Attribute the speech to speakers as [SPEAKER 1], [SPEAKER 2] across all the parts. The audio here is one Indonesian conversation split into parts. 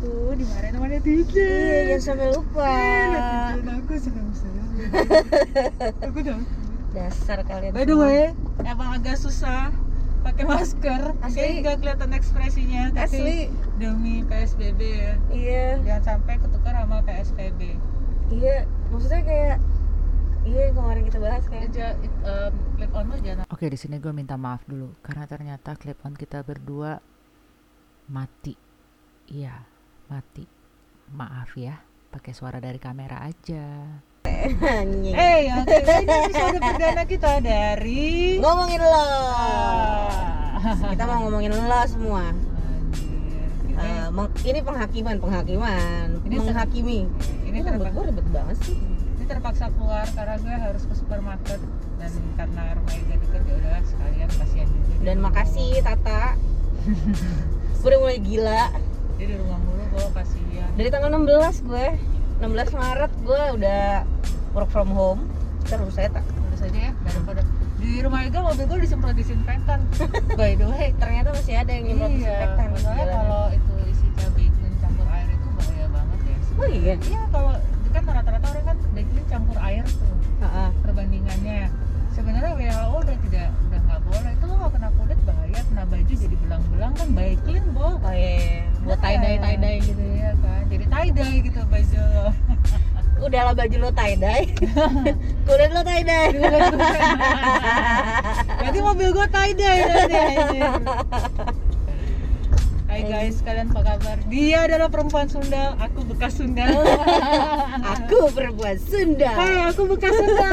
[SPEAKER 1] aku dimarahin sama netizen
[SPEAKER 2] iya jangan sampai lupa.
[SPEAKER 1] Netizen aku senang sekali. Aku udah
[SPEAKER 2] dasar kalian
[SPEAKER 1] by the way emang agak susah pakai masker.
[SPEAKER 2] Asli.
[SPEAKER 1] Nggak kelihatan ekspresinya tapi
[SPEAKER 2] asli.
[SPEAKER 1] demi PSBB ya.
[SPEAKER 2] Iya.
[SPEAKER 1] Jangan sampai ketukar sama PSBB
[SPEAKER 2] iya maksudnya kayak iya kemarin kita bahas kayak.
[SPEAKER 1] Aja um, clip on lo jangan
[SPEAKER 3] Oke, di sini gue minta maaf dulu karena ternyata clip on kita berdua mati. Iya, mati. Maaf ya, pakai suara dari kamera aja.
[SPEAKER 1] Eh, oke. Ini episode perdana kita dari
[SPEAKER 2] ngomongin lo
[SPEAKER 1] Ah.
[SPEAKER 2] kita mau ngomongin lo semua Eh, meng- ini penghakiman penghakiman
[SPEAKER 1] Ini
[SPEAKER 2] menghakimi
[SPEAKER 1] ini
[SPEAKER 2] Ini ribet
[SPEAKER 1] terpaksa,
[SPEAKER 2] gue ribet banget sih
[SPEAKER 1] ini terpaksa keluar karena gue harus ke supermarket dan karena rumah Ega deket ya udah sekalian kasihan juga.
[SPEAKER 2] dan makasih. Tata gue udah mulai gila
[SPEAKER 1] Dia di rumah mulu gue kasihan.
[SPEAKER 2] dari tanggal 16 gue 16 Maret gue udah work from home terus saya tak
[SPEAKER 1] Terus aja ya daripada di rumah Ega mobil gue disemprot disinfektan. By the way,
[SPEAKER 2] ternyata masih ada yang nyemprot
[SPEAKER 1] iya,
[SPEAKER 2] disinfektan di
[SPEAKER 1] soalnya
[SPEAKER 2] jalan.
[SPEAKER 1] kalau itu isi cabai clean campur air itu bahaya banget ya.
[SPEAKER 2] oh iya
[SPEAKER 1] Iya kalau kan rata-rata orang kan daging campur air tuh
[SPEAKER 2] Heeh.
[SPEAKER 1] perbandingannya. Sebenarnya WHO udah tidak kena baju jadi belang-belang kan baik clean bo.
[SPEAKER 2] oh iya buat tie dye tie dye gitu
[SPEAKER 1] ya kan jadi tie dye gitu baju lo.
[SPEAKER 2] udahlah baju lo tie dye kulit lo tie dye
[SPEAKER 1] Berarti mobil gua tie dye nanti anjir. Hai guys, kalian apa kabar? Dia adalah perempuan Sunda, aku bekas Sunda.
[SPEAKER 2] aku perempuan Sunda
[SPEAKER 1] Hai, aku bekas Sunda.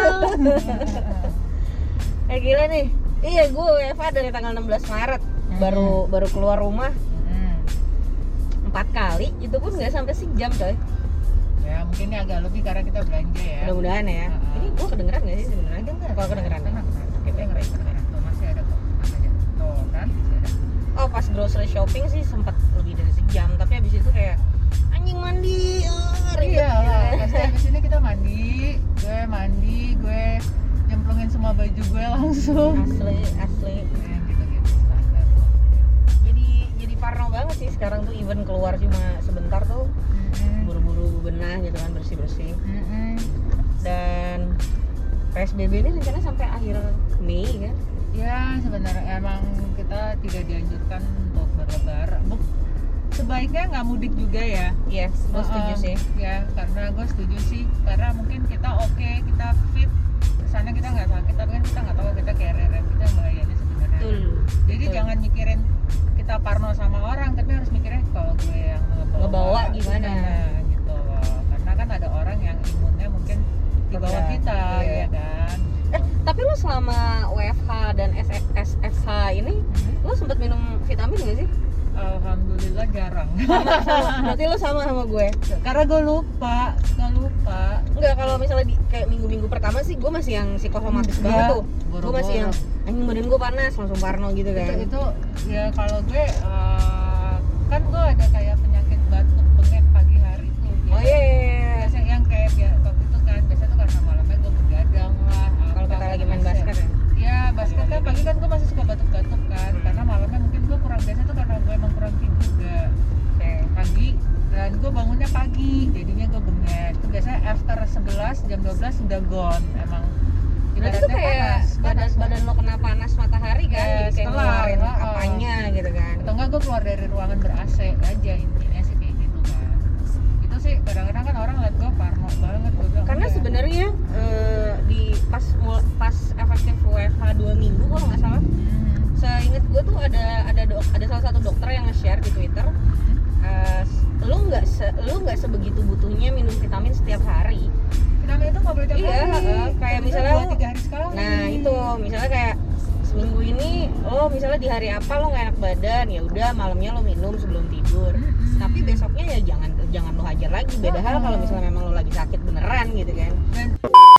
[SPEAKER 2] eh gila nih iya gue WFA dari tanggal 16 Maret baru baru keluar rumah
[SPEAKER 1] Hmm.
[SPEAKER 2] empat kali itu pun nggak sampai sejam coy
[SPEAKER 1] Ya mungkin ini agak lebih karena kita belanja ya.
[SPEAKER 2] mudah-mudahan ya
[SPEAKER 1] Heeh.
[SPEAKER 2] ini gue kedengeran nggak sih sebenarnya kalau kedengeran
[SPEAKER 1] Tenang, tenang. Kita yang ngerti Tuh masih ada kok. Aja. Tuh kan, ada.
[SPEAKER 2] oh pas grocery shopping sih sempat lebih dari sejam tapi habis itu kayak anjing mandi oh,
[SPEAKER 1] Iya
[SPEAKER 2] gitu
[SPEAKER 1] lah,
[SPEAKER 2] ya.
[SPEAKER 1] pasti habis ini kita mandi, gue mandi, gue nyemplungin semua baju gue langsung.
[SPEAKER 2] asli asli.
[SPEAKER 1] Ya, gitu-gitu standar.
[SPEAKER 2] jadi jadi parno banget sih sekarang tuh even keluar cuma sebentar tuh. Buru-buru benah gitu kan bersih bersih dan PSBB ini rencananya sampai akhir Mei kan?
[SPEAKER 1] Ya sebenarnya emang kita tidak dianjurkan untuk berlebaran. Buk, sebaiknya nggak mudik juga ya.
[SPEAKER 2] iya gue setuju sih.
[SPEAKER 1] Ya karena gue setuju sih. Karena mungkin kita oke kita fit ke sana kita nggak sakit tapi kan kita nggak tahu kita carrier kita bahayanya sebenarnya.
[SPEAKER 2] betul
[SPEAKER 1] Jadi
[SPEAKER 2] betul.
[SPEAKER 1] jangan mikirin kita parno sama orang tapi harus mikirin kalau gue yang ngebawa,
[SPEAKER 2] Ngebawa gimana.
[SPEAKER 1] gitu loh. Karena kan ada orang yang imunnya mungkin di bawah kita
[SPEAKER 2] iya.
[SPEAKER 1] ya kan.
[SPEAKER 2] eh tapi lo selama WFH dan SFH ini
[SPEAKER 1] Hmm.
[SPEAKER 2] lo sempet minum vitamin gak sih
[SPEAKER 1] Alhamdulillah jarang.
[SPEAKER 2] berarti lo sama sama gue
[SPEAKER 1] Karena gue lupa, gue lupa.
[SPEAKER 2] Enggak kalau misalnya di kayak minggu-minggu pertama sih gue masih yang psikosomatis banget tuh. Gue masih yang anjing badan gue panas langsung parno gitu
[SPEAKER 1] Itu,
[SPEAKER 2] kan.
[SPEAKER 1] itu ya kalau gue eh, kan gue ada kayak penyakit batuk bengek pagi hari tuh.
[SPEAKER 2] oh iya iya, iya.
[SPEAKER 1] Biasa yang kayak ya, waktu itu kan biasa tuh karena malamnya gue begadang lah.
[SPEAKER 2] kalau kita lagi main
[SPEAKER 1] karena
[SPEAKER 2] basket ya?
[SPEAKER 1] Ya basket kan pagi kan gue masih suka batuk-batuk kan karena malamnya mungkin gue kurang biasa tuh karena gue emang kurang tidur juga.
[SPEAKER 2] Oke.
[SPEAKER 1] Pagi dan gue bangunnya pagi itu biasanya after 11 jam 12 sudah gone emang.
[SPEAKER 2] Berarti tuh
[SPEAKER 1] ibaratnya
[SPEAKER 2] kayak
[SPEAKER 1] panas,
[SPEAKER 2] badan
[SPEAKER 1] panas
[SPEAKER 2] badan lo kena panas matahari kan
[SPEAKER 1] Yes,
[SPEAKER 2] jadi kayak ngeluarin
[SPEAKER 1] heeh.
[SPEAKER 2] apanya gitu kan.
[SPEAKER 1] Atau enggak gue keluar dari ruangan ber AC aja intinya sih kayak gitu kan itu sih kadang-kadang kan orang liat gue parno banget gue bilang
[SPEAKER 2] karena sebenarnya eh, di pas pas efektif WFH dua minggu kalau nggak salah
[SPEAKER 1] Hmm,
[SPEAKER 2] seinget gue tuh ada ada dok, ada salah satu dokter yang nge-share di Twitter eh, lu nggak se, lu nggak sebegitu butuhnya minum vitamin setiap hari
[SPEAKER 1] vitamin itu nggak boleh tiap
[SPEAKER 2] Iya,
[SPEAKER 1] hari
[SPEAKER 2] heeh. Kayak
[SPEAKER 1] Itu
[SPEAKER 2] misalnya lu-
[SPEAKER 1] tiga hari sekali
[SPEAKER 2] Nah itu misalnya kayak seminggu ini oh misalnya di hari apa lo nggak enak badan ya udah malamnya lo minum sebelum tidur.
[SPEAKER 1] Mm-mm.
[SPEAKER 2] Tapi besoknya ya jangan jangan lo hajar lagi. Beda hal kalau misalnya memang lo lagi sakit beneran gitu kan.
[SPEAKER 1] dan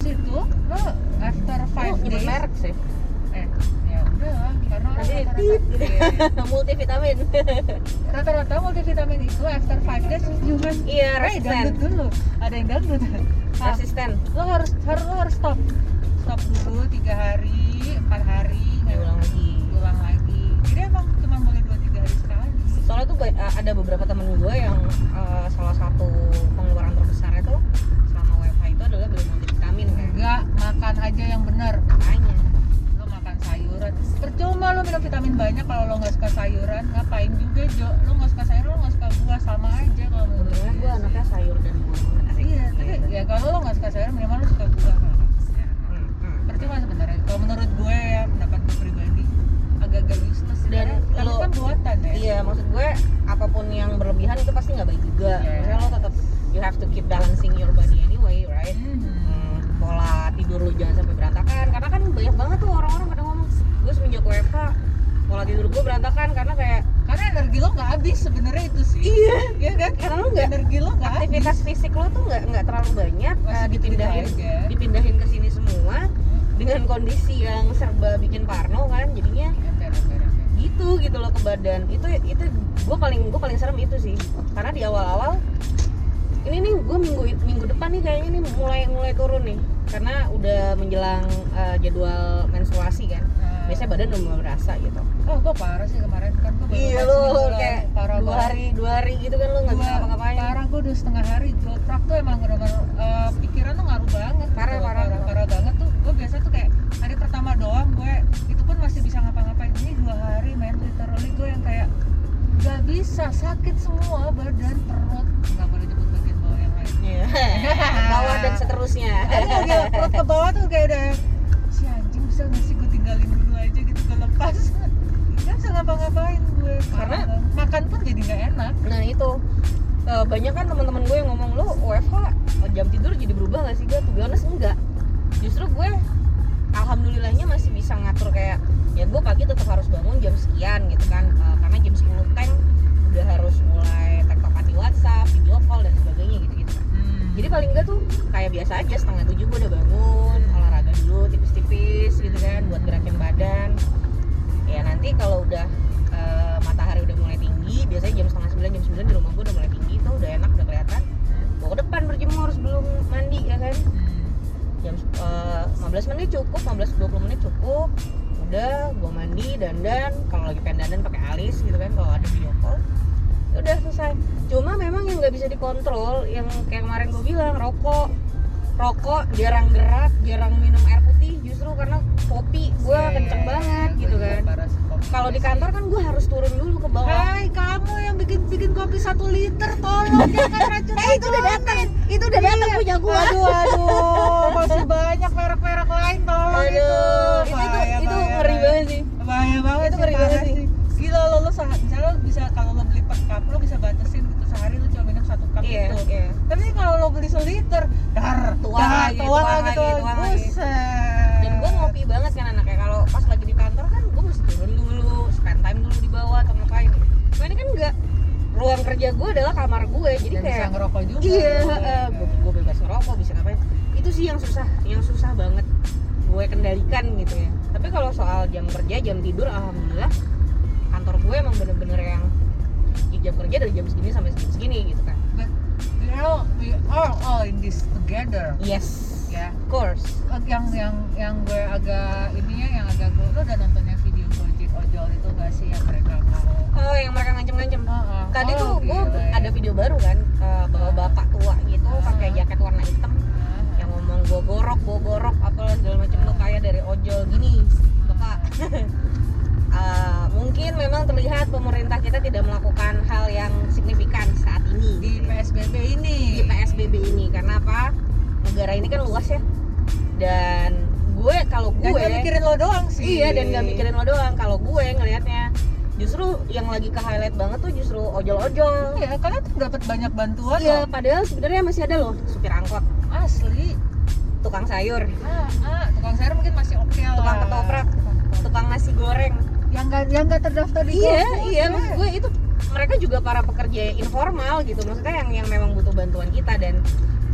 [SPEAKER 1] situ lo after
[SPEAKER 2] Lo
[SPEAKER 1] five
[SPEAKER 2] nyebut
[SPEAKER 1] days
[SPEAKER 2] merek sih
[SPEAKER 1] karena orang rata-rata
[SPEAKER 2] multivitamin.
[SPEAKER 1] Rata-rata multivitamin itu after 5 days you
[SPEAKER 2] must
[SPEAKER 1] iya
[SPEAKER 2] hey,
[SPEAKER 1] dangdut dulu. Ada yang dangdut. Nah,
[SPEAKER 2] resisten.
[SPEAKER 1] lo harus harus lo harus stop. Stop dulu tiga hari empat hari
[SPEAKER 2] diulang lagi.
[SPEAKER 1] diulang lagi. Jadi emang cuma boleh dua tiga hari sekali.
[SPEAKER 2] Soalnya tuh eh, ada beberapa temen gue yang uh, salah satu pengeluaran terbesarnya itu selama WFH itu adalah beli multivitamin kan?
[SPEAKER 1] Enggak makan aja yang benar.
[SPEAKER 2] Makanya
[SPEAKER 1] banyak kalau lo nggak suka sayuran. Ngapain juga Jo? Lo nggak suka sayuran lo nggak suka buah. Sama aja kalau menurut
[SPEAKER 2] Sebenarnya gue. anaknya sayur dan buah.
[SPEAKER 1] Iya tapi ya kalau lo nggak suka sayuran minimal lo suka buah
[SPEAKER 2] hmm.
[SPEAKER 1] percuma sebenarnya. Kalau menurut gue ya pendapat gue pribadi agak-agak useless
[SPEAKER 2] Dan lo-
[SPEAKER 1] kan buatan ya.
[SPEAKER 2] Iya, maksud gue apa pun yang berlebihan itu pasti nggak baik juga. Maksudnya lo tetap you have to keep balancing your body anyway, right?
[SPEAKER 1] Mhm.
[SPEAKER 2] Hmm, pola tidur lu jangan sampai berantakan. Karena kan banyak banget tuh orang-orang pada ngomong gue semenjak WFH pola tidur gue berantakan karena kayak
[SPEAKER 1] karena energi lo nggak habis sebenarnya itu sih.
[SPEAKER 2] Iya.
[SPEAKER 1] Iya kan?
[SPEAKER 2] Karena lu nggak
[SPEAKER 1] energi lo nggak habis.
[SPEAKER 2] aktivitas fisik lo tuh nggak nggak terlalu banyak
[SPEAKER 1] Masih
[SPEAKER 2] eh, dipindahin dipindahin ke sini semua dengan kondisi yang serba bikin parno kan jadinya
[SPEAKER 1] Ember-ember-ember.
[SPEAKER 2] gitu gitu loh ke badan. Itu itu gue paling gue paling serem itu sih. Karena di awal-awal ini nih gue minggu minggu depan nih kayaknya nih mulai mulai turun nih. Karena udah menjelang eh, jadwal menstruasi kan biasanya badan udah mulai berasa gitu
[SPEAKER 1] oh gue parah sih kemarin kan gue baru
[SPEAKER 2] iya lo kayak
[SPEAKER 1] parah
[SPEAKER 2] dua
[SPEAKER 1] banget.
[SPEAKER 2] hari dua hari gitu kan lo nggak bisa ngapa-ngapain
[SPEAKER 1] parah gue udah setengah hari joprak tuh emang bener-bener eh, pikiran tuh ngaruh banget
[SPEAKER 2] Parah,
[SPEAKER 1] gitu.
[SPEAKER 2] parah.
[SPEAKER 1] parah, parah banget tuh gue biasa tuh kayak hari pertama doang gue itu pun masih bisa ngapa-ngapain ini dua hari men literally gue yang kayak gak bisa sakit semua badan perut nggak boleh nyebut bagian bawah yang lain
[SPEAKER 2] Iya. bawah dan seterusnya
[SPEAKER 1] Aduh gila perut ke bawah tuh kayak udah lepas nggak bisa ngapa-ngapain gue
[SPEAKER 2] Karena-
[SPEAKER 1] Parah. makan pun jadi nggak enak.
[SPEAKER 2] Nah itu. Eh, banyak kan teman-teman gue yang ngomong lo WFH jam tidur jadi berubah gak sih gue tuh honest enggak. Justru gue alhamdulillahnya masih bisa ngatur kayak ya gue pagi tetap harus bangun jam sekian gitu kan. Eh, dikontrol yang kayak kemarin gue bilang rokok. Rokok jarang gerak jarang minum air putih justru karena kopi gue
[SPEAKER 1] Iya,
[SPEAKER 2] kenceng banget gitu kan. kalau di kantor kan gue harus turun dulu ke bawah.
[SPEAKER 1] Hai kamu yang bikin bikin kopi satu liter tolong jangan racun
[SPEAKER 2] eh itu udah datang. itu udah datang punya gue
[SPEAKER 1] aduh aduh masih banyak merek-merek lain tolong
[SPEAKER 2] aduh
[SPEAKER 1] itu.
[SPEAKER 2] itu itu,
[SPEAKER 1] Bahaya,
[SPEAKER 2] itu ngeri banget. sih.
[SPEAKER 1] Bahaya banget
[SPEAKER 2] Itu ngeri banget sih.
[SPEAKER 1] Lo bisa kalau lo beli per cup lo bisa batasin gitu sehari lo cuma minum satu cup
[SPEAKER 2] iya
[SPEAKER 1] gitu
[SPEAKER 2] iya.
[SPEAKER 1] Tapi kalau lo beli seliter dar
[SPEAKER 2] Tuang
[SPEAKER 1] dar,
[SPEAKER 2] lagi,
[SPEAKER 1] tuang lagi tuang
[SPEAKER 2] lagi. dan gue ngopi banget kan anaknya kalau pas lagi di kantor kan gue mesti turun dulu spend time dulu di bawah atau ngapain. Cuma ini kan enggak ruang kerja gue adalah kamar gue jadi
[SPEAKER 1] dan bisa
[SPEAKER 2] kayak
[SPEAKER 1] ngerokok juga.
[SPEAKER 2] iya
[SPEAKER 1] Lo.
[SPEAKER 2] gue bebas ngerokok bisa ngapain. Itu sih yang susah yang susah banget. Gue kendalikan gitu ya. Tapi kalau soal jam kerja jam tidur alhamdulillah kantor gue emang bener-bener yang ya jam kerja dari jam segini sampai segini segini gitu kan.
[SPEAKER 1] But we are we are all in this together.
[SPEAKER 2] Yes
[SPEAKER 1] ya.
[SPEAKER 2] of course.
[SPEAKER 1] Yang yang yang gue agak ininya yang agak gue lo udah nonton yang video Gojek ojol itu gak sih yang mereka mau?
[SPEAKER 2] Oh yang mereka ngancem-ngancem.
[SPEAKER 1] Oh, oh.
[SPEAKER 2] tadi
[SPEAKER 1] Oh,
[SPEAKER 2] tuh gue
[SPEAKER 1] ya.
[SPEAKER 2] ada video baru kan eh, bahwa bapak tua gitu
[SPEAKER 1] Ah.
[SPEAKER 2] pakai jaket warna hitam.
[SPEAKER 1] Ah.
[SPEAKER 2] yang ngomong gue gorok gue gorok apalah segala macam lo kaya dari ojol gini bapak. Eh, mungkin kita tidak melakukan hal yang signifikan saat ini.
[SPEAKER 1] Di. PSBB ini.
[SPEAKER 2] Di PSBB ini karena apa? Negara ini kan luas ya. Dan gue kalau gue
[SPEAKER 1] gak mikirin lo doang sih.
[SPEAKER 2] Iya dan gak mikirin lo doang. Kalau gue ngelihatnya justru yang lagi ke highlight banget tuh justru ojol-ojol.
[SPEAKER 1] Iya karena tuh dapat banyak bantuan
[SPEAKER 2] iya
[SPEAKER 1] loh.
[SPEAKER 2] padahal sebenarnya masih ada loh supir angkot.
[SPEAKER 1] Asli.
[SPEAKER 2] Tukang sayur.
[SPEAKER 1] Ah, ah, tukang sayur mungkin masih oke lah.
[SPEAKER 2] Tukang ketoprak.
[SPEAKER 1] Tukang ketoprak.
[SPEAKER 2] tukang nasi goreng
[SPEAKER 1] yang gak yang gak terdaftar di
[SPEAKER 2] iya
[SPEAKER 1] GoFood
[SPEAKER 2] iya
[SPEAKER 1] ya.
[SPEAKER 2] maksud gue itu mereka juga para pekerja informal gitu. Maksudnya yang yang memang butuh bantuan kita dan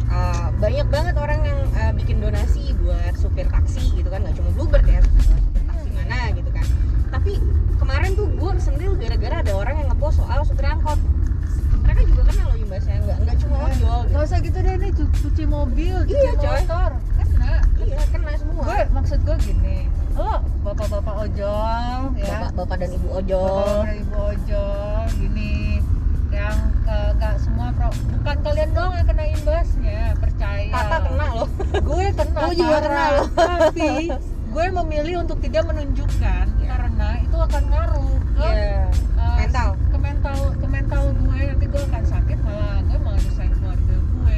[SPEAKER 2] uh, banyak banget orang yang uh, bikin donasi buat supir taksi gitu kan. Nggak cuma Bluebird ya supir taksi mana gitu kan. Tapi kemarin tuh gue sendiri gara-gara ada orang yang ngepost soal supir angkot. Mereka juga kenal loh imbasnya nggak nggak cuma ojol gitu.
[SPEAKER 1] Gak usah gitu deh nih cu- cuci mobil, cuci
[SPEAKER 2] Iya, coy.
[SPEAKER 1] motor, kena.
[SPEAKER 2] iya kena semua.
[SPEAKER 1] Gue maksud gue gini, lo bapak-bapak ojol ya,
[SPEAKER 2] bapak-bapak dan ibu ojol
[SPEAKER 1] bapak dan ibu ojol gini, yang eh, gak semua pro, bukan kalian doang yang kena imbasnya, percaya.
[SPEAKER 2] Tata kena loh
[SPEAKER 1] Gue kena
[SPEAKER 2] Gue juga kena loh.
[SPEAKER 1] tapi gue memilih untuk tidak menunjukkan
[SPEAKER 2] Iya.
[SPEAKER 1] karena itu akan ngaruh ke
[SPEAKER 2] Iya.
[SPEAKER 1] uh,
[SPEAKER 2] Mental.
[SPEAKER 1] ke mental ke mental gue nanti gue akan sakit malah gue malah nyusahin keluarga gue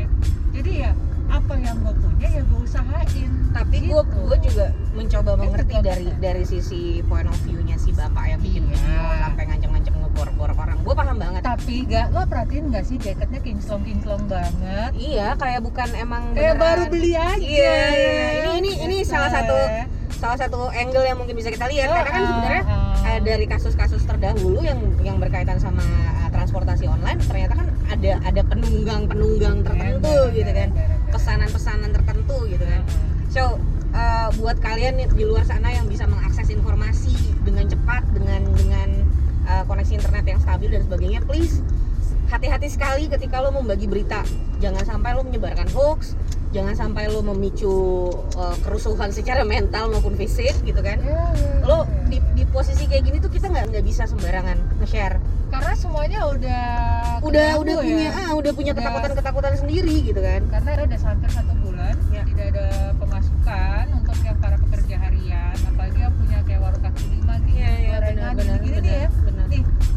[SPEAKER 1] jadi ya apa yang gue punya ya gue usahain
[SPEAKER 2] tapi gue
[SPEAKER 1] Gitu.
[SPEAKER 2] gue juga mencoba mengerti dari dari sisi point of view-nya si bapak yang bikin
[SPEAKER 1] Iya.
[SPEAKER 2] video sampai ngancem-ngancem ngeborok-borok orang gue paham banget
[SPEAKER 1] tapi gak lo perhatiin gak sih jaketnya kinclong kinclong banget
[SPEAKER 2] iya kayak bukan emang
[SPEAKER 1] kayak
[SPEAKER 2] beneran.
[SPEAKER 1] baru beli aja
[SPEAKER 2] Iya, iya. Ini- ini- ini
[SPEAKER 1] Gitu.
[SPEAKER 2] salah satu- salah satu angle yang mungkin bisa kita lihat karena kan
[SPEAKER 1] Ah,
[SPEAKER 2] sebenarnya
[SPEAKER 1] ah.
[SPEAKER 2] eh, dari kasus-kasus terdahulu yang yang berkaitan sama eh, transportasi online ternyata kan ada ada penunggang-penunggang tertentu
[SPEAKER 1] Gara-gara,
[SPEAKER 2] gitu kan pesanan-pesanan tertentu gitu kan so eh, buat kalian di luar sana yang bisa mengakses informasi dengan cepat dengan dengan eh, koneksi internet yang stabil dan sebagainya please hati-hati sekali ketika lo membagi berita jangan sampai lo menyebarkan hoax jangan sampai lo memicu eh, kerusuhan secara mental maupun fisik gitu kan
[SPEAKER 1] Iya, iya, iya.
[SPEAKER 2] lo di, di posisi kayak gini tuh kita nggak nggak bisa sembarangan nge-share
[SPEAKER 1] karena semuanya udah
[SPEAKER 2] udah udah
[SPEAKER 1] ya.
[SPEAKER 2] punya ah udah punya
[SPEAKER 1] Udah-
[SPEAKER 2] ketakutan ketakutan sendiri gitu kan
[SPEAKER 1] karena udah hampir satu bulan
[SPEAKER 2] Ya.
[SPEAKER 1] tidak ada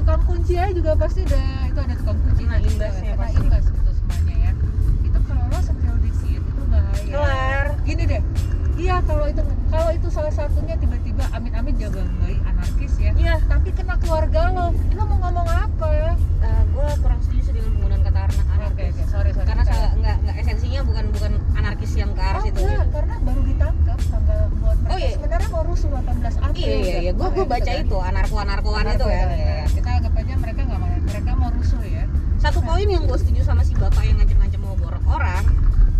[SPEAKER 1] tukang kunci aja juga pasti udah itu ada tukang kunci
[SPEAKER 2] Kena
[SPEAKER 1] gitu,
[SPEAKER 2] imbasnya
[SPEAKER 1] kena
[SPEAKER 2] pasti.
[SPEAKER 1] imbas gitu semuanya ya. Itu kalau lo setel dikit itu bahaya.
[SPEAKER 2] Kelar.
[SPEAKER 1] Gini deh. Iya kalau itu kalau itu salah satunya tiba-tiba amit-amit jaga bayi anarkis ya.
[SPEAKER 2] Iya.
[SPEAKER 1] Tapi kena keluarga lo. Lo mau ngomong apa?
[SPEAKER 2] Gue Eh, kurang setuju sih dengan penggunaan kata ana-
[SPEAKER 1] oke
[SPEAKER 2] anarkis.
[SPEAKER 1] Oke sorry sorry.
[SPEAKER 2] Karena saya nggak nggak esensinya bukan bukan anarkis yang ke arah
[SPEAKER 1] Oh
[SPEAKER 2] situ
[SPEAKER 1] enggak, karena baru ditangkap tanggal buat mereka
[SPEAKER 2] Oh, iya.
[SPEAKER 1] sebenarnya rusuh 18 April.
[SPEAKER 2] iya iya iya. Gue gue baca itu anarko anarkoan itu ya. Iya.
[SPEAKER 1] Kita anggap aja mereka nggak mau, mereka mau rusuh ya.
[SPEAKER 2] Satu poin yang gue setuju sama si bapak yang ngancem-ngancem mau borok orang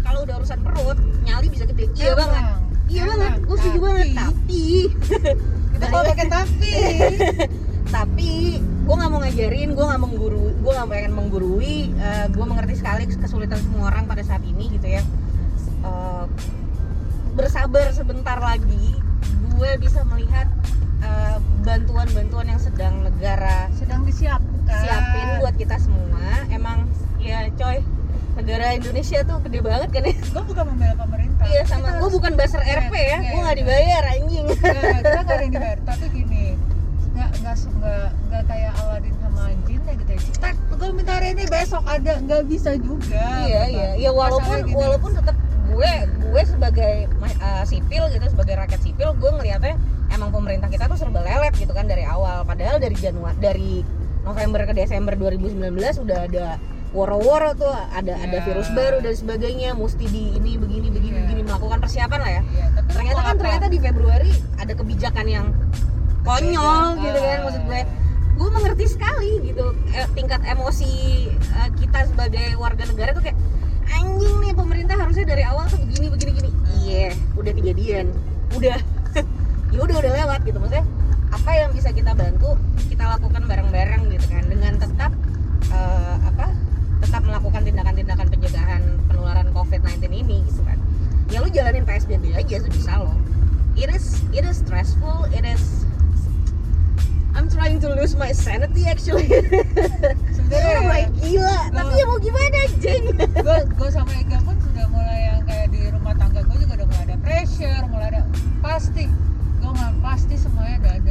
[SPEAKER 2] kalau udah urusan perut nyali bisa gede iya
[SPEAKER 1] Emang,
[SPEAKER 2] banget iya
[SPEAKER 1] emang.
[SPEAKER 2] banget gue setuju banget
[SPEAKER 1] Tapi,
[SPEAKER 2] tapi
[SPEAKER 1] Kita kalau pakai tapi.
[SPEAKER 2] tapi gue nggak mau ngajarin gue nggak mengguru gue nggak pengen menggurui gue mengerti sekali kesulitan semua orang pada saat ini gitu ya Eh, bersabar sebentar lagi gue bisa melihat eh, bantuan-bantuan yang sedang negara
[SPEAKER 1] Sedang disiapkan.
[SPEAKER 2] Siapin buat kita semua emang ya coy negara Indonesia tuh gede banget kan ya
[SPEAKER 1] Gue bukan membela pemerintah.
[SPEAKER 2] iya sama gue bukan baser RP ya
[SPEAKER 1] Iya,
[SPEAKER 2] gue nggak
[SPEAKER 1] iya.
[SPEAKER 2] dibayar anjing
[SPEAKER 1] Nggak, kita nggak ada yang dibayar. Tapi gini, nggak nggak nggak nggak kayak Aladin sama Jin ya gitu ya. Cetak, gue minta hari ini besok ada, nggak bisa juga.
[SPEAKER 2] iya
[SPEAKER 1] gitu.
[SPEAKER 2] iya ya walaupun walaupun tetap gue gue sebagai uh, sipil gitu sebagai rakyat sipil gue ngelihatnya emang pemerintah kita tuh serba lelet gitu kan dari awal padahal dari Januari dari November ke Desember 2019 udah ada woro-woro tuh ada ada
[SPEAKER 1] Ya.
[SPEAKER 2] virus baru dan sebagainya mesti di ini begini begini
[SPEAKER 1] Ya.
[SPEAKER 2] begini melakukan persiapan lah ya.
[SPEAKER 1] Iya, tapi
[SPEAKER 2] ternyata kan
[SPEAKER 1] apa?
[SPEAKER 2] ternyata di Februari ada kebijakan yang konyol gitu kan maksud gue. Gue mengerti sekali gitu eh, tingkat emosi eh, kita sebagai warga negara tuh kayak anjing nih pemerintah harusnya dari awal tuh begini begini gini. Iya udah kejadian. Udah. Ya udah udah lewat gitu maksudnya apa yang bisa kita bantu kita lakukan bareng-bareng gitu kan. Dengan tetap eh, apa tetap melakukan tindakan-tindakan pencegahan penularan COVID-19 ini gitu kan. Ya lu jalanin PSBB aja sebisa lo it is it is stressful it is I'm trying to lose my sanity actually.
[SPEAKER 1] Sebenarnya
[SPEAKER 2] udah mulai gila tapi ya mau gimana jeng
[SPEAKER 1] gue gue sama Ega pun sudah mulai yang kayak di rumah tangga gue juga udah mulai ada pressure mulai ada pasti gue nggak pasti semuanya cuma ada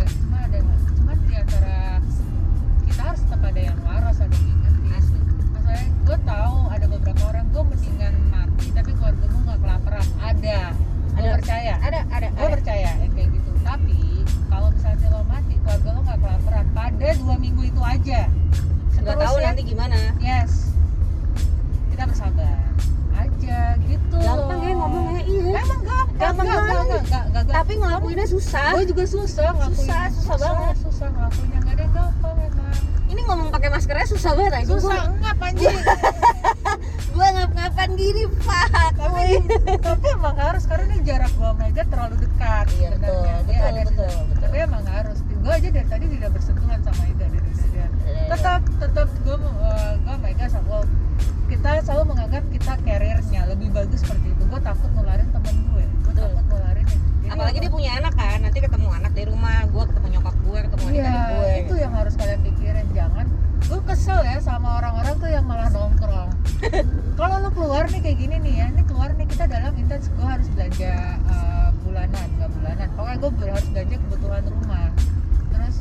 [SPEAKER 1] lo keluar nih kayak gini nih ya. Ini keluar nih kita dalam intens gue harus belanja uh, bulanan nggak bulanan. Pokoknya gue harus belanja kebutuhan rumah.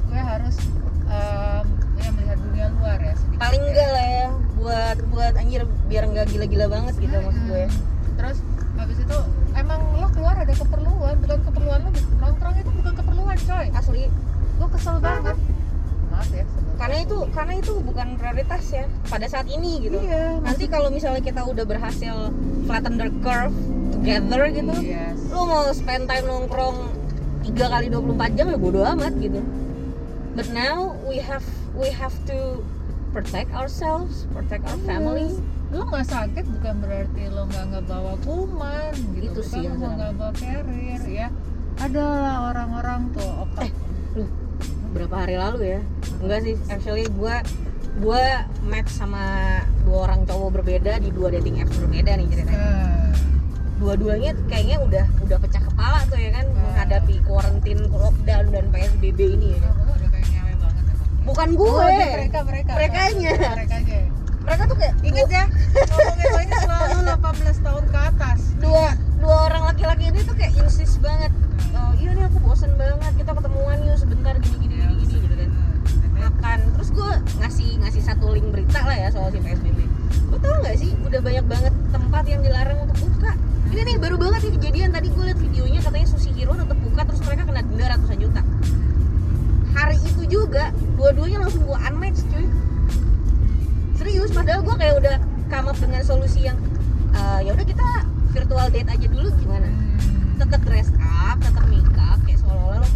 [SPEAKER 1] Gue harus em, ya melihat dunia luar ya sedikit
[SPEAKER 2] paling
[SPEAKER 1] ya.
[SPEAKER 2] enggak lah ya buat buat anjir biar nggak gila-gila banget gitu maksud gue
[SPEAKER 1] Mm-mm. terus habis itu emang lo keluar ada keperluan bukan keperluan lo nongkrong itu bukan keperluan coy.
[SPEAKER 2] Asli.
[SPEAKER 1] Gue kesel banget. Maaf ya
[SPEAKER 2] karena itu karena itu bukan prioritas ya pada saat ini gitu.
[SPEAKER 1] Iya
[SPEAKER 2] nanti kalau misalnya kita udah berhasil flatten the curve together gitu
[SPEAKER 1] yes.
[SPEAKER 2] lu mau spend time nongkrong 3 kali 24 jam ya bodo amat gitu. But now we have we have to protect ourselves protect our family.
[SPEAKER 1] Lo nggak sakit bukan berarti lo nggak ngebawa kuman gitu.
[SPEAKER 2] Itu
[SPEAKER 1] bukan
[SPEAKER 2] sih
[SPEAKER 1] nggak bawa carrier ya. Adalah orang-orang tuh
[SPEAKER 2] hari lalu ya. Enggak sih actually gua gua match sama dua orang cowok berbeda di dua dating apps berbeda nih ceritanya.
[SPEAKER 1] Nah,
[SPEAKER 2] dua-duanya kayaknya udah udah pecah kepala tuh ya kan
[SPEAKER 1] Hmm.
[SPEAKER 2] menghadapi quarantine lockdown dan psbb ini ya.
[SPEAKER 1] Lo udah kayak nyawe banget emang.
[SPEAKER 2] Bukan
[SPEAKER 1] Oh,
[SPEAKER 2] gue
[SPEAKER 1] dia mereka mereka.
[SPEAKER 2] Merekanya.
[SPEAKER 1] mereka aja
[SPEAKER 2] mereka tuh kayak
[SPEAKER 1] ingat ya ini selalu 18 tahun ke atas.
[SPEAKER 2] Dua dua orang laki-laki ini tuh kayak insist banget. Oh iya nih aku bosen banget. Kita ketemuan yuk sebentar gini makan. Terus gue ngasih ngasih satu link berita lah ya soal si psbb lo tau nggak sih udah banyak banget tempat yang dilarang untuk buka. Ini nih baru banget nih kejadian. Tadi gue liat videonya katanya sushi hero tetap buka terus mereka kena denda ratusan juta. Hari itu juga dua-duanya langsung gue unmatch cuy. Serius padahal gue kayak udah come up dengan solusi yang eh, ya udah kita virtual date aja dulu gimana? Tetap dress up tetap make up kayak seolah-olah lo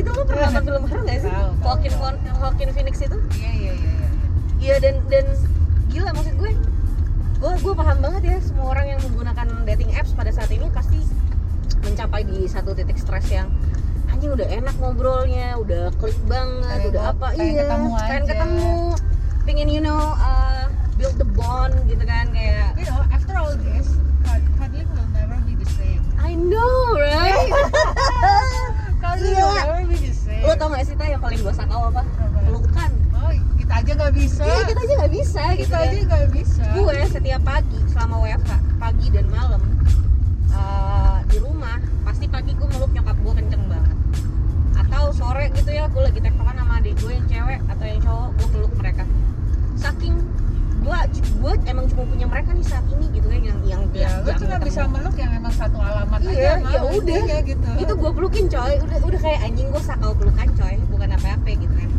[SPEAKER 2] gitu lo pernah nonton film horror gak sih? Joaquin Joaquin Phoenix itu?
[SPEAKER 1] Iya iya iya iya.
[SPEAKER 2] iya dan dan gila maksud gue. Gue gue paham banget ya semua orang yang menggunakan dating apps pada saat ini pasti mencapai di satu titik stres yang anjing udah enak ngobrolnya udah klik banget
[SPEAKER 1] Pengen
[SPEAKER 2] udah apa.
[SPEAKER 1] pengen
[SPEAKER 2] iya
[SPEAKER 1] ketemu
[SPEAKER 2] pengen
[SPEAKER 1] aja.
[SPEAKER 2] ketemu. Pengen you know uh, build the bond gitu kan kayak
[SPEAKER 1] you know after all this cud- cuddling will never be the same.
[SPEAKER 2] I know right
[SPEAKER 1] cuddling
[SPEAKER 2] Iya.
[SPEAKER 1] the same
[SPEAKER 2] lo tau gak sih tay yang paling gue sakau apa? Pelukan.
[SPEAKER 1] Oh kita aja nggak bisa.
[SPEAKER 2] Iya kita aja nggak bisa gitu
[SPEAKER 1] kita
[SPEAKER 2] kan
[SPEAKER 1] aja nggak bisa.
[SPEAKER 2] Gue setiap pagi selama WFH pagi dan malam eh, di rumah pasti pagi gue meluk nyokap gue kenceng banget. Atau sore gitu ya gue lagi tektokan sama adik gue yang cewek atau yang cowok gue peluk mereka. Saking gue gue emang cuma punya mereka nih saat ini
[SPEAKER 1] bisa meluk yang emang satu alamat
[SPEAKER 2] Iya,
[SPEAKER 1] aja
[SPEAKER 2] ya udah.
[SPEAKER 1] intinya gitu.
[SPEAKER 2] Itu gue pelukin coy. Udah udah kayak anjing gue sakau pelukan coy. Bukan apa-apa gitu kan.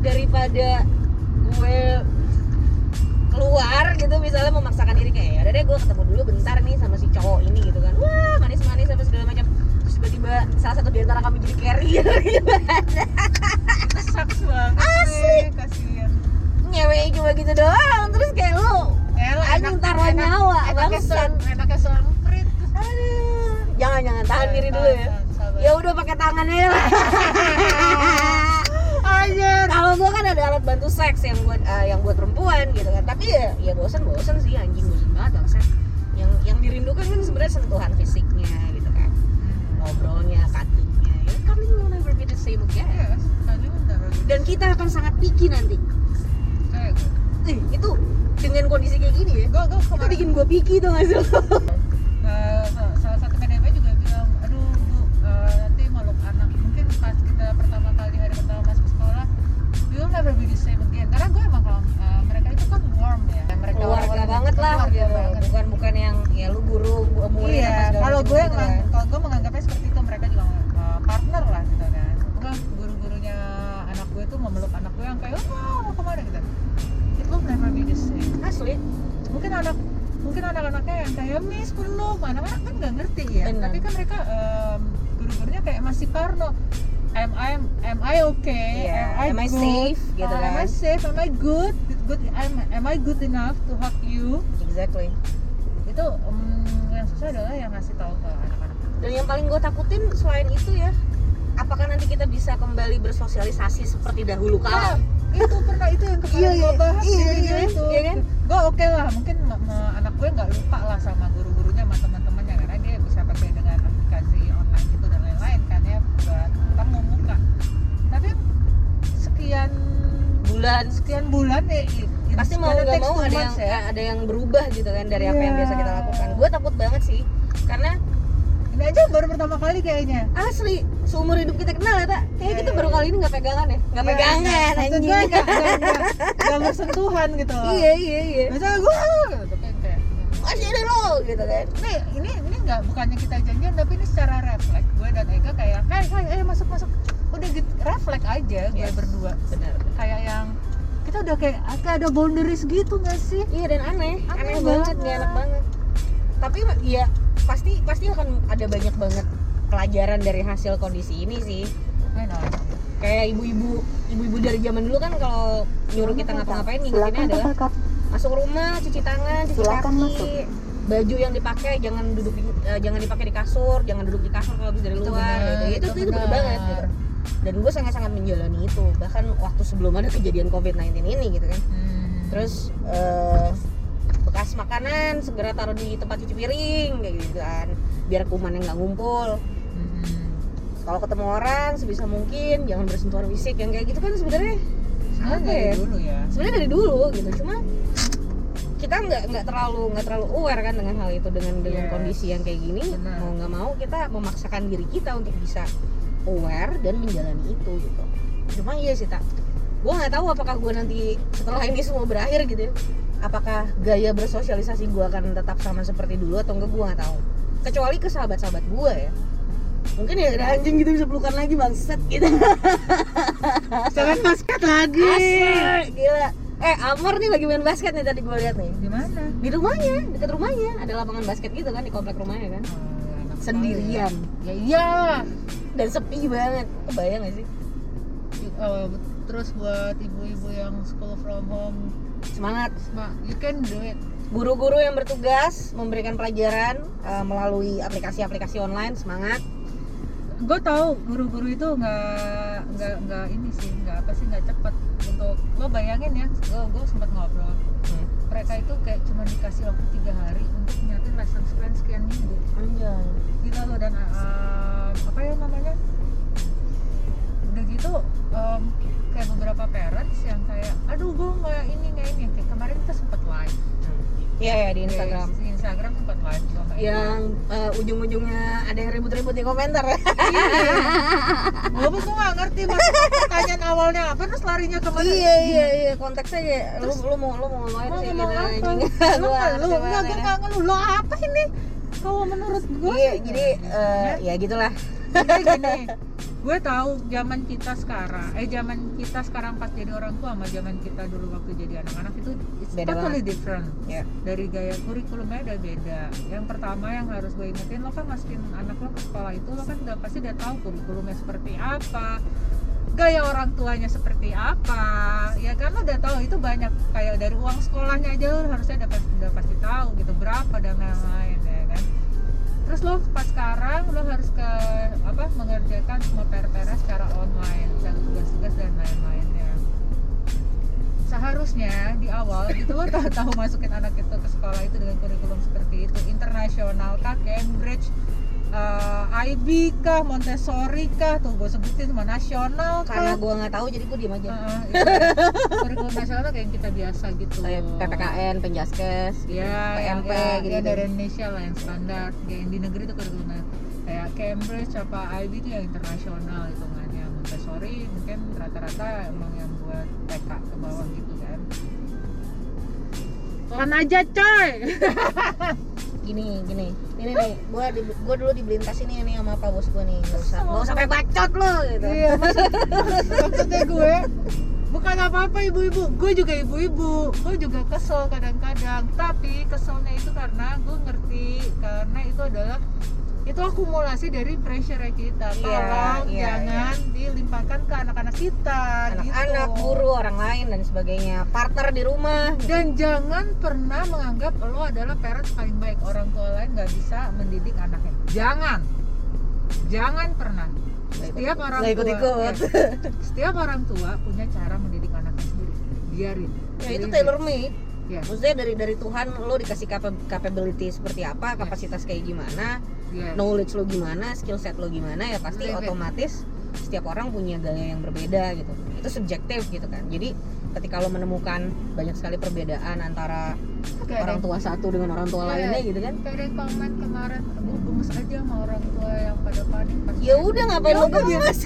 [SPEAKER 2] Daripada gue keluar gitu misalnya memaksakan diri kayak ya udah deh gue ketemu dulu bentar nih sama si cowok ini gitu kan. Wah manis-manis apa segala macam. Terus tiba-tiba salah satu di antara kami jadi carrier gimana?
[SPEAKER 1] Itu sucks banget
[SPEAKER 2] Asli.
[SPEAKER 1] sih kasihan.
[SPEAKER 2] Nyewe cuma gitu doang. Terus kayak lu
[SPEAKER 1] ya lo
[SPEAKER 2] Anjing taruh nyawa, bangsat.
[SPEAKER 1] enaknya semprit
[SPEAKER 2] aduh jangan jangan tahan diri dulu ya. ya udah pakai tangannya lah.
[SPEAKER 1] Anjir.
[SPEAKER 2] kalau gua kan ada alat bantu seks yang buat eh, yang buat perempuan gitu kan. Tapi ya ya bosan sih anjing bosan banget bangsat yang yang dirindukan kan sebenarnya sentuhan fisiknya gitu kan. Ngobrolnya cuddlingnya ya cuddling will never be the same again
[SPEAKER 1] Yes, bentar lagi.
[SPEAKER 2] dan kita akan sangat picky nanti. Eh, itu dengan kondisi kayak gini ya
[SPEAKER 1] Gue gue
[SPEAKER 2] itu bikin gua picky tuh gak sih
[SPEAKER 1] sa- salah satu PDP juga bilang, aduh bu eh, nanti meluk anak mungkin pas kita pertama kali hari pertama masuk sekolah, we will never be the same again. Karena gue emang kalau eh, mereka itu kan warm ya, mereka
[SPEAKER 2] keluarga
[SPEAKER 1] orang-orang
[SPEAKER 2] banget lah
[SPEAKER 1] keluarga
[SPEAKER 2] gitu
[SPEAKER 1] banget.
[SPEAKER 2] bukan bukan yang ya lu guru bu- murid
[SPEAKER 1] Iya, kalau gue
[SPEAKER 2] gitu kan.
[SPEAKER 1] kalau gue menganggapnya seperti itu mereka juga eh, partner lah gitu kan. Bukan guru-gurunya anak gue itu memeluk anak gue yang kayak oh mau ke mana gitu. Never be the same.
[SPEAKER 2] asli
[SPEAKER 1] mungkin anak mungkin anak-anaknya yang kayak miss belum anak-anak kan nggak ngerti ya
[SPEAKER 2] Benar.
[SPEAKER 1] tapi kan mereka em, guru-gurunya kayak masih parno am I am I okay
[SPEAKER 2] Iya, am I
[SPEAKER 1] good?
[SPEAKER 2] safe? Gitu
[SPEAKER 1] Ah, am I
[SPEAKER 2] kan.
[SPEAKER 1] safe am I good good am, am I good enough to hug you
[SPEAKER 2] exactly
[SPEAKER 1] itu em, yang susah adalah yang ngasih tahu ke anak-anak
[SPEAKER 2] dan yang paling gue takutin selain itu ya apakah nanti kita bisa kembali bersosialisasi seperti dahulu kala
[SPEAKER 1] Nah, itu pernah itu yang kemarin
[SPEAKER 2] Iya,
[SPEAKER 1] gue
[SPEAKER 2] iya.
[SPEAKER 1] bahas
[SPEAKER 2] Iya, iya, iya.
[SPEAKER 1] itu
[SPEAKER 2] Iya kan?
[SPEAKER 1] gue oke lah mungkin ma- ma- anak gue nggak lupa lah sama guru-gurunya sama teman-temannya karena dia bisa pakai dengan aplikasi online itu dan lain-lain kan ya buat ketemu muka tapi sekian
[SPEAKER 2] bulan
[SPEAKER 1] sekian bulan ya
[SPEAKER 2] pasti mau nggak mau ada yang
[SPEAKER 1] ya
[SPEAKER 2] ada yang berubah gitu kan dari apa yang
[SPEAKER 1] Iya.
[SPEAKER 2] biasa kita lakukan gue takut banget sih karena
[SPEAKER 1] ini aja baru pertama kali kayaknya.
[SPEAKER 2] Asli seumur hidup kita kenal ya tak kayak
[SPEAKER 1] Iya,
[SPEAKER 2] kita
[SPEAKER 1] iya,
[SPEAKER 2] baru
[SPEAKER 1] iya.
[SPEAKER 2] kali ini nggak pegangan ya? Nggak
[SPEAKER 1] Iya,
[SPEAKER 2] pegangan
[SPEAKER 1] maksud
[SPEAKER 2] anjing.
[SPEAKER 1] gue nggak nggak- bersentuhan gitu loh.
[SPEAKER 2] Iya iya iya.
[SPEAKER 1] Misalnya gue gitu kan kayak
[SPEAKER 2] masih ada lo gitu kan.
[SPEAKER 1] Ini ini ini nggak bukannya kita janjian tapi ini secara refleks. Gue dan Ega kayak hai hai ayo masuk masuk. Udah gitu refleks aja gue
[SPEAKER 2] Yes.
[SPEAKER 1] berdua.
[SPEAKER 2] Benar
[SPEAKER 1] kayak yang kita udah kayak kayak ada boundaries gitu nggak sih?
[SPEAKER 2] Iya dan aneh. Aneh,
[SPEAKER 1] Aneh
[SPEAKER 2] banget
[SPEAKER 1] banget.
[SPEAKER 2] nggak enak banget. Tapi ya pasti pasti akan ada banyak banget pelajaran dari hasil kondisi ini sih. Kayak ibu-ibu ibu-ibu dari zaman dulu kan kalau nyuruh kita ngapa-ngapain ngingetinnya adalah masuk rumah cuci tangan cuci
[SPEAKER 4] Silakan
[SPEAKER 2] kaki
[SPEAKER 4] masuk.
[SPEAKER 2] baju yang dipakai jangan duduk di, eh, jangan dipakai di kasur jangan duduk di kasur kalau habis dari
[SPEAKER 1] Itu
[SPEAKER 2] luar
[SPEAKER 1] benar,
[SPEAKER 2] gitu. itu itu, itu bener banget gitu. Dan gue sangat-sangat menjalani itu bahkan waktu sebelum ada kejadian covid-19 ini gitu kan.
[SPEAKER 1] Hmm.
[SPEAKER 2] terus bekas makanan segera taruh di tempat cuci piring kayak gitu kan. Biar kumannya nggak ngumpul.
[SPEAKER 1] Hmm.
[SPEAKER 2] kalau ketemu orang sebisa mungkin jangan bersentuhan fisik. Yang kayak gitu kan sebenarnya
[SPEAKER 1] Sebenarnya
[SPEAKER 2] apa
[SPEAKER 1] dari
[SPEAKER 2] ya?
[SPEAKER 1] dulu ya.
[SPEAKER 2] Sebenarnya dari dulu gitu. Cuma kita nggak nggak terlalu nggak terlalu aware kan dengan hal itu dengan dengan
[SPEAKER 1] Yes.
[SPEAKER 2] kondisi yang kayak gini.
[SPEAKER 1] Benar.
[SPEAKER 2] mau nggak mau kita memaksakan diri kita untuk bisa aware dan menjalani itu gitu. Cuma iya sih tak gue nggak tahu apakah gue nanti setelah ini semua berakhir gitu ya apakah gaya bersosialisasi gue akan tetap sama seperti dulu atau enggak gue nggak tahu. Kecuali ke sahabat-sahabat gue ya. Mungkin ya ada anjing gitu bisa pelukan lagi bangset gitu.
[SPEAKER 1] Jangan basket lagi.
[SPEAKER 2] Asli, gila. Eh Amar nih lagi main basket nih tadi gue lihat nih.
[SPEAKER 1] Di mana?
[SPEAKER 2] Di rumahnya dekat rumahnya. Ada lapangan basket gitu kan di komplek rumahnya kan.
[SPEAKER 1] Oh, sekali
[SPEAKER 2] sendirian.
[SPEAKER 1] Ya iyalah
[SPEAKER 2] dan sepi banget. Kebayang gak sih?
[SPEAKER 1] Eh, terus buat ibu-ibu yang school from home
[SPEAKER 2] semangat.
[SPEAKER 1] You can do it.
[SPEAKER 2] Guru-guru yang bertugas memberikan pelajaran eh, melalui aplikasi-aplikasi online semangat.
[SPEAKER 1] Gue tahu guru-guru itu nggak nggak nggak ini sih nggak apa sih nggak cepet untuk lo bayangin ya gue gue sempat ngobrol.
[SPEAKER 2] Hmm.
[SPEAKER 1] mereka itu kayak cuma dikasih waktu tiga hari untuk nyatin lesson plan sekian minggu.
[SPEAKER 2] Anjay.
[SPEAKER 1] Gitu loh dan um, apa ya namanya? Udah gitu um, kayak beberapa parents yang kayak aduh gue nggak ini nggak ini. Kayak kemarin kita sempat live.
[SPEAKER 2] Iya ya di Instagram.
[SPEAKER 1] di Instagram sempat live Ega.
[SPEAKER 2] yang eh, ujung-ujungnya ada yang ribut-ribut di komentar.
[SPEAKER 1] Gue pun gue nggak ngerti mas. Pertanyaan awalnya apa terus larinya ke mana?
[SPEAKER 2] Iya iya iya. Konteksnya kayak lu lu mau lu mau ngomongin
[SPEAKER 1] mau
[SPEAKER 2] sih?
[SPEAKER 1] ngomong
[SPEAKER 2] gitu,
[SPEAKER 1] apa? lu nggak lu nggak gue
[SPEAKER 2] ya.
[SPEAKER 1] nggak ngeluh. Lo apa ini kalau menurut gue
[SPEAKER 2] Iya, jadi eh, ya gitulah.
[SPEAKER 1] Jadi gini gue tahu zaman kita sekarang eh zaman kita sekarang pas jadi orang tua sama zaman kita dulu waktu jadi anak-anak itu it's
[SPEAKER 2] Beda
[SPEAKER 1] totally different.
[SPEAKER 2] Ya.
[SPEAKER 1] dari gaya kurikulumnya udah beda. Yang pertama yang harus gue ingetin lo kan masukin anak lo ke sekolah itu lo kan udah pasti udah tahu kurikulumnya seperti apa gaya orang tuanya seperti apa. Ya kan lo udah tahu itu banyak kayak dari uang sekolahnya aja lo harusnya udah pasti, udah pasti tahu gitu berapa dan lain-lain terus lo pas sekarang lo harus ke apa mengerjakan semua PR-PR secara online dan tugas-tugas dan lain-lainnya. Seharusnya di awal itu lo tahu tahu masukin anak itu ke sekolah itu dengan kurikulum seperti itu. Internasional kah? Cambridge eh, IB kah Montessori kah? Tuh gue sebutin semua nasional
[SPEAKER 2] karena
[SPEAKER 1] kah
[SPEAKER 2] gua nggak tahu jadi gua diem aja.
[SPEAKER 1] Itu. kurikulum nasional kayak yang kita biasa gitu
[SPEAKER 2] kayak PPKN Penjaskes
[SPEAKER 1] ya
[SPEAKER 2] PMP
[SPEAKER 1] ya,
[SPEAKER 2] gitu
[SPEAKER 1] ya dari Indonesia lah yang standar. Kayak yang di negeri itu kurikulumnya. Kayak Cambridge apa IB itu yang internasional hitungannya Montessori mungkin rata-rata emang yang buat TK ke bawah gitu kan. Pelan aja coy!
[SPEAKER 2] Gini gini ini nih gua di, gua dulu tas ini nih sama pak bos gua nih nggak usah nggak usah kayak bacot lo gitu.
[SPEAKER 1] Iya maksud, maksudnya gue bukan apa-apa ibu-ibu gue juga ibu-ibu gue juga kesel kadang-kadang. Tapi keselnya itu karena gue ngerti karena itu adalah itu akumulasi dari pressure kita.
[SPEAKER 2] Iya,
[SPEAKER 1] tolong
[SPEAKER 2] iya,
[SPEAKER 1] jangan dilimpahkan ke anak-anak kita
[SPEAKER 2] anak-anak
[SPEAKER 1] gitu.
[SPEAKER 2] guru orang lain dan sebagainya. Partner di rumah. Gitu.
[SPEAKER 1] dan jangan pernah menganggap lo adalah parents paling baik. Orang tua lain nggak bisa mendidik anaknya. Jangan. Jangan pernah. Setiap orang
[SPEAKER 2] Nggak
[SPEAKER 1] tua
[SPEAKER 2] ikut-ikut.
[SPEAKER 1] ya, setiap orang tua punya cara mendidik anaknya sendiri. Biarin.
[SPEAKER 2] Ya itu tailor made.
[SPEAKER 1] Ya,
[SPEAKER 2] maksudnya dari dari Tuhan lo dikasih capa- capability seperti apa kapasitas kayak gimana
[SPEAKER 1] ya.
[SPEAKER 2] knowledge lo gimana skill set lo gimana ya pasti
[SPEAKER 1] it.
[SPEAKER 2] otomatis setiap orang punya gaya yang berbeda gitu itu subjektif gitu kan jadi ketika lo menemukan banyak sekali perbedaan antara
[SPEAKER 1] Kayak
[SPEAKER 2] orang tua satu dengan orang tua
[SPEAKER 1] Iya.
[SPEAKER 2] lainnya gitu kan
[SPEAKER 1] kayak ada komen kemarin gue gemes aja sama orang tua yang pada panik
[SPEAKER 2] ya udah ngapain lo
[SPEAKER 1] udah,
[SPEAKER 2] gemes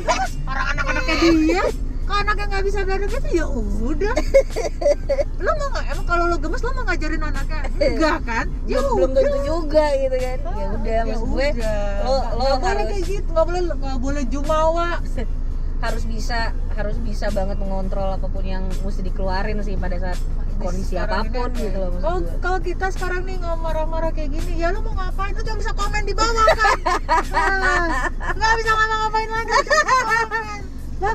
[SPEAKER 1] orang anak-anaknya dia kalau anaknya nggak bisa belajar gitu ya udah. Lo mau nggak? Emang kalau lo gemes lo mau ngajarin anaknya? Enggak kan? Ya
[SPEAKER 2] belum tentu juga gitu kan. Ya udah
[SPEAKER 1] Ya
[SPEAKER 2] maksud gue lo lo
[SPEAKER 1] nggak boleh kayak gitu. Nggak boleh nggak boleh jumawa.
[SPEAKER 2] Harus bisa harus bisa banget mengontrol apa pun yang mesti dikeluarin sih pada saat kondisi
[SPEAKER 1] Sekarang
[SPEAKER 2] apa pun
[SPEAKER 1] ini,
[SPEAKER 2] gitu loh
[SPEAKER 1] kalau kalau kita sekarang nih nggak marah-marah kayak gini ya lo mau ngapain? Lo cuma bisa komen di bawah kan? Ah, nggak bisa ngapa-ngapain lagi cuma bisa komen bener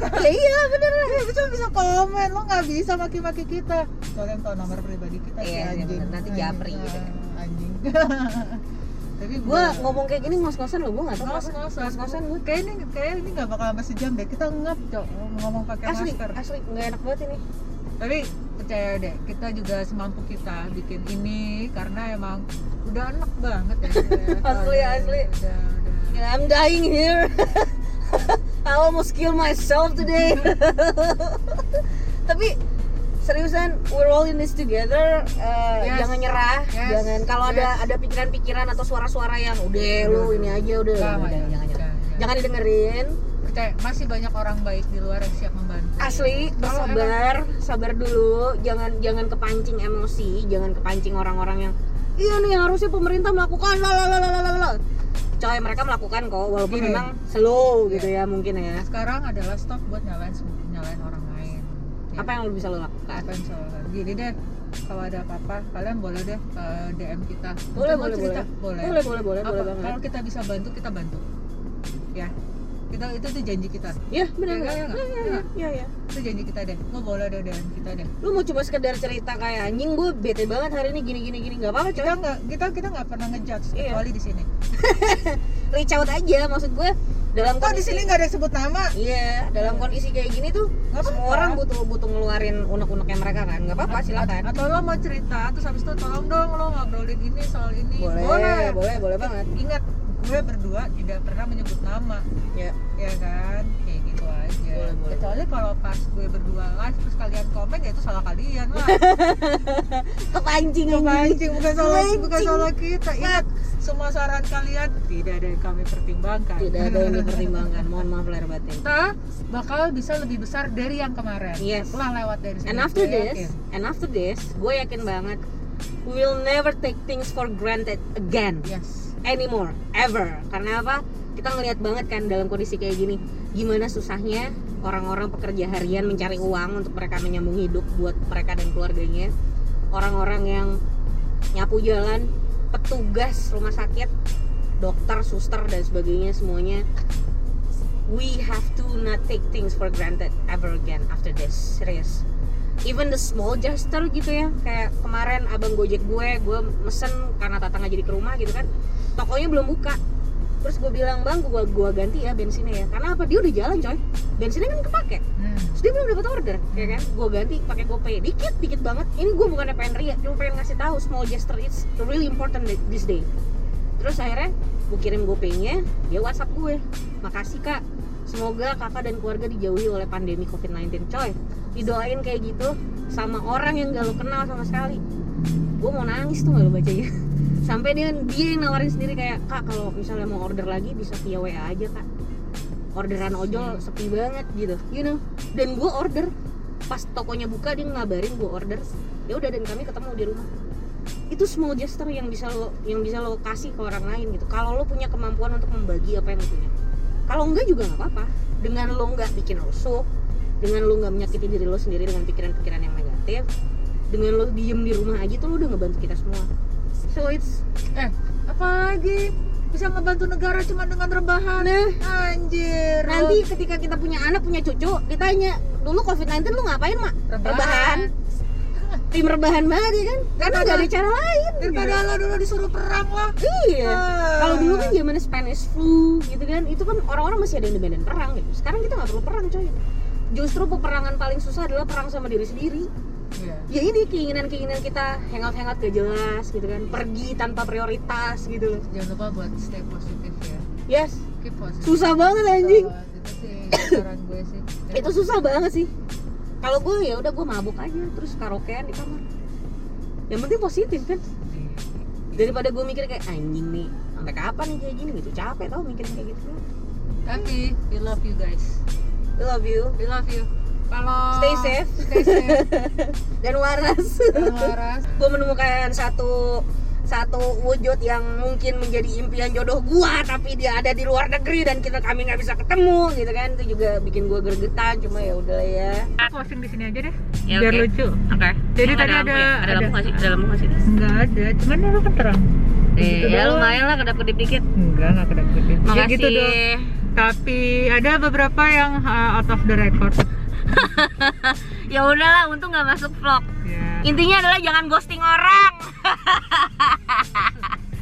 [SPEAKER 1] nggak
[SPEAKER 2] ya iya bener
[SPEAKER 1] lu cuma bisa komen, lo nggak bisa maki-maki kita. Kalian tahu nomor pribadi kita
[SPEAKER 2] Iya, iya,
[SPEAKER 1] anjing.
[SPEAKER 2] bener. Nanti
[SPEAKER 1] Anjing.
[SPEAKER 2] japri gitu kan.
[SPEAKER 1] Anjing. Tapi
[SPEAKER 2] gue ngomong kayak gini ngos-ngosan loh gue nggak tahu
[SPEAKER 1] ngos
[SPEAKER 2] apa.
[SPEAKER 1] ngosan
[SPEAKER 2] ngos-ngosan gue
[SPEAKER 1] Kayak ini kayak ini nggak bakal sampai sejam deh. Kita ngap cok ngomong pakai
[SPEAKER 2] asli
[SPEAKER 1] masker.
[SPEAKER 2] asli nggak enak banget ini
[SPEAKER 1] Tapi percaya deh, kita juga semampu kita bikin ini karena emang udah enak banget ya.
[SPEAKER 2] Asli, asli.
[SPEAKER 1] Udah, udah.
[SPEAKER 2] I'm dying here. I almost kill myself today. Tapi seriusan, we're all in this together. Uh,
[SPEAKER 1] Yes.
[SPEAKER 2] Jangan nyerah.
[SPEAKER 1] Yes.
[SPEAKER 2] Jangan kalau ada
[SPEAKER 1] Yes.
[SPEAKER 2] ada pikiran-pikiran atau suara-suara yang udah lu ini aja udah, udah,
[SPEAKER 1] nggak,
[SPEAKER 2] jangan nyerah. Jangan didengerin.
[SPEAKER 1] Percaya, masih banyak orang baik di luar yang siap membantu.
[SPEAKER 2] Asli, bersabar, sabar dulu. Jangan jangan kepancing emosi, jangan kepancing orang-orang yang iya nih harusnya pemerintah melakukan lalalalalalala. Coy, mereka melakukan kok walaupun
[SPEAKER 1] Gini.
[SPEAKER 2] memang slow gitu ya mungkin ya.
[SPEAKER 1] sekarang adalah stop buat nyalain nyalain orang lain
[SPEAKER 2] Apa yang lu bisa lo lakukan?
[SPEAKER 1] apa yang salah lakukan? gini deh kalau ada apa-apa kalian boleh deh ke DM kita
[SPEAKER 2] Boleh,
[SPEAKER 1] Untuk
[SPEAKER 2] boleh, boleh.
[SPEAKER 1] boleh
[SPEAKER 2] Boleh, boleh, boleh,
[SPEAKER 1] Apa-
[SPEAKER 2] boleh banget.
[SPEAKER 1] kalau kita bisa bantu kita bantu ya kita itu tuh janji kita
[SPEAKER 2] Ya, benar.
[SPEAKER 1] Ya,
[SPEAKER 2] nggak?
[SPEAKER 1] ya,
[SPEAKER 2] Ya, ya,
[SPEAKER 1] Ya.
[SPEAKER 2] ya, ya, ya.
[SPEAKER 1] itu janji kita deh lo boleh deh DM kita deh
[SPEAKER 2] Lu mau cuma sekedar cerita kayak anjing gue bete banget hari ini gini gini gini nggak apa-apa
[SPEAKER 1] kita nggak kita kita nggak pernah ngejudge
[SPEAKER 2] Iya.
[SPEAKER 1] kecuali di sini
[SPEAKER 2] Reach out aja maksud gue dalam
[SPEAKER 1] kok di sini nggak ada sebut nama
[SPEAKER 2] Iya, dalam kondisi kayak gini tuh
[SPEAKER 1] Nggak
[SPEAKER 2] semua
[SPEAKER 1] apa-apa.
[SPEAKER 2] orang butuh butuh ngeluarin unek-uneknya mereka kan. nggak apa-apa, silakan.
[SPEAKER 1] atau lo mau cerita terus habis itu tolong dong lo ngobrolin ini soal ini
[SPEAKER 2] Boleh, boleh, boleh banget.
[SPEAKER 1] ingat gue berdua tidak pernah menyebut nama
[SPEAKER 2] Ya.
[SPEAKER 1] ya kan kayak gitu aja
[SPEAKER 2] Boleh, boleh.
[SPEAKER 1] kecuali kalau pas gue berdua live terus kalian komen ya itu salah kalian lah
[SPEAKER 2] Kepancing anjing
[SPEAKER 1] bukan salah
[SPEAKER 2] Kepancing.
[SPEAKER 1] bukan salah kita ingat semua saran kalian tidak ada yang kami pertimbangkan
[SPEAKER 2] Tidak ada yang dipertimbangkan. Mohon maaf lahir batin.
[SPEAKER 1] kita bakal bisa lebih besar dari yang kemarin
[SPEAKER 2] Yes.
[SPEAKER 1] setelah lewat dari sini
[SPEAKER 2] And after this,
[SPEAKER 1] yakin.
[SPEAKER 2] and after this, gue yakin banget we will never take things for granted again
[SPEAKER 1] yes
[SPEAKER 2] anymore ever. Karena apa? Kita ngelihat banget kan dalam kondisi kayak gini, gimana susahnya orang-orang pekerja harian mencari uang untuk mereka menyambung hidup buat mereka dan keluarganya. Orang-orang yang nyapu jalan, petugas rumah sakit, dokter, suster dan sebagainya semuanya. We have to not take things for granted ever again after this. Serius. Even the small gesture gitu ya, kayak kemarin abang gojek gue, gue mesen karena tatangga jadi ke rumah gitu kan, tokonya belum buka. Terus gue bilang bang, gue gua ganti ya bensinnya ya. Karena apa? Dia udah jalan coy. Bensinnya kan kepake.
[SPEAKER 1] hmm.
[SPEAKER 2] Terus dia belum dapat order, ya kan? Gue ganti pakai GoPay. Dikit, dikit banget. Ini gue bukan pengen ria, cuma pengen ngasih tahu small gesture it's really important this day. Terus akhirnya gue kirim GoPay-nya, dia WhatsApp gue. Makasih kak. Semoga kakak dan keluarga dijauhi oleh pandemi COVID-19. Coy, didoain kayak gitu sama orang yang gak lo kenal sama sekali. Gue mau nangis tuh gak lo bacanya. Sampai dia dia yang nawarin sendiri kayak kak kalau misalnya mau order lagi bisa via WA aja kak. Orderan ojol sepi banget gitu, you know. Dan gue order pas tokonya buka dia ngabarin gue order. Ya udah dan kami ketemu di rumah itu small gesture yang bisa lo yang bisa lo kasih ke orang lain gitu kalau lo punya kemampuan untuk membagi apa yang lo punya kalau enggak juga nggak apa-apa dengan lo nggak bikin rusuh dengan lo nggak menyakiti diri lo sendiri dengan pikiran-pikiran yang negatif dengan lo diem di rumah aja tuh lo udah ngebantu kita semua. So it's
[SPEAKER 1] eh apa lagi? Bisa ngebantu negara cuma dengan rebahan?
[SPEAKER 2] Nah.
[SPEAKER 1] Anjir.
[SPEAKER 2] Nanti ketika kita punya anak punya cucu ditanya dulu covid 19 lu ngapain mak? Rebahan. Tim rebahan banget ya kan? Karena nggak ada cara lain
[SPEAKER 1] daripada lo dulu disuruh perang lah.
[SPEAKER 2] Iya.
[SPEAKER 1] Ah.
[SPEAKER 2] Kalau dulu kan zaman Spanish flu gitu kan, itu kan orang-orang masih ada independen perang gitu. Sekarang kita nggak perlu perang coy. Justru peperangan paling susah adalah perang sama diri sendiri.
[SPEAKER 1] Iya.
[SPEAKER 2] Ya ini keinginan-keinginan kita hangout-hangout gak jelas gitu kan, pergi tanpa prioritas gitu. Loh.
[SPEAKER 1] jangan lupa buat stay positif ya.
[SPEAKER 2] Yes,
[SPEAKER 1] keep positive
[SPEAKER 2] susah banget anjing.
[SPEAKER 1] itu sih saran gue sih.
[SPEAKER 2] Itu susah banget sih. Kalau gue ya udah gue mabuk aja terus karaokean di kamar. Yang penting positif kan? Daripada gue mikir kayak anjing nih sampai kapan nih kayak gini? Gitu. Capek tau mikirin kayak gitu.
[SPEAKER 1] Tapi we love you guys.
[SPEAKER 2] I love you.
[SPEAKER 1] We love you kalau
[SPEAKER 2] Stay safe.
[SPEAKER 1] stay safe
[SPEAKER 2] dan waras
[SPEAKER 1] dan waras
[SPEAKER 2] gue menemukan satu satu wujud yang mungkin menjadi impian jodoh gua tapi dia ada di luar negeri dan kita kami nggak bisa ketemu gitu kan itu juga bikin gua gregetan cuma ya udah ya
[SPEAKER 1] posting di sini aja deh
[SPEAKER 2] Ya,
[SPEAKER 1] biar
[SPEAKER 2] oke.
[SPEAKER 1] lucu
[SPEAKER 2] oke
[SPEAKER 1] Jadi tadi ada-
[SPEAKER 2] ya? ada
[SPEAKER 1] ada-
[SPEAKER 2] lampu nggak sih ada lampu nggak sih
[SPEAKER 1] Enggak ada, cuman ini kan terang.
[SPEAKER 2] eh,
[SPEAKER 1] Gitu
[SPEAKER 2] ya
[SPEAKER 1] doang.
[SPEAKER 2] lumayan lah kedap kedip dikit
[SPEAKER 1] Enggak, enggak kedap kedip. Ya
[SPEAKER 2] makasih
[SPEAKER 1] gitu dong. Tapi ada beberapa yang uh, out of the record.
[SPEAKER 2] ya udahlah untung nggak masuk vlog
[SPEAKER 1] Ya.
[SPEAKER 2] intinya adalah jangan ghosting orang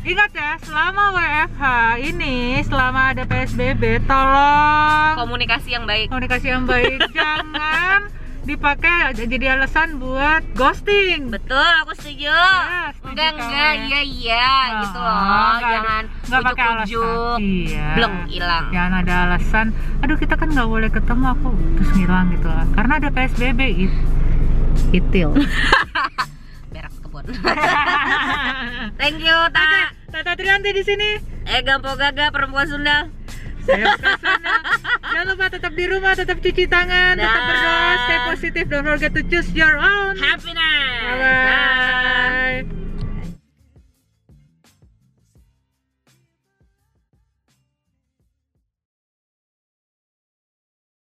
[SPEAKER 1] Ingat ya, selama WFH ini, selama ada PSBB, tolong
[SPEAKER 2] komunikasi yang baik
[SPEAKER 1] komunikasi yang baik. Jangan dipakai jadi alasan buat ghosting.
[SPEAKER 2] betul aku setuju
[SPEAKER 1] Ya, setuju
[SPEAKER 2] enggak enggak
[SPEAKER 1] ya.
[SPEAKER 2] iya iya
[SPEAKER 1] Ah,
[SPEAKER 2] gitu loh
[SPEAKER 1] nggak-
[SPEAKER 2] jangan
[SPEAKER 1] nggak pakai alasan. Iya.
[SPEAKER 2] bleng hilang
[SPEAKER 1] Jangan ada alasan, aduh kita kan nggak boleh ketemu aku terus ngilang gitu lah. Karena ada PSBB it, itil.
[SPEAKER 2] berak kebun thank you ta
[SPEAKER 1] Tata Trianti di sini.
[SPEAKER 2] eh gampo gaga perempuan Sunda
[SPEAKER 1] saya sana. Jangan lupa tetap di rumah, tetap cuci tangan, nah.
[SPEAKER 2] tetap
[SPEAKER 1] berdoa, stay positif, don't forget to choose your own
[SPEAKER 2] happiness.
[SPEAKER 1] Bye. -bye.
[SPEAKER 2] Bye.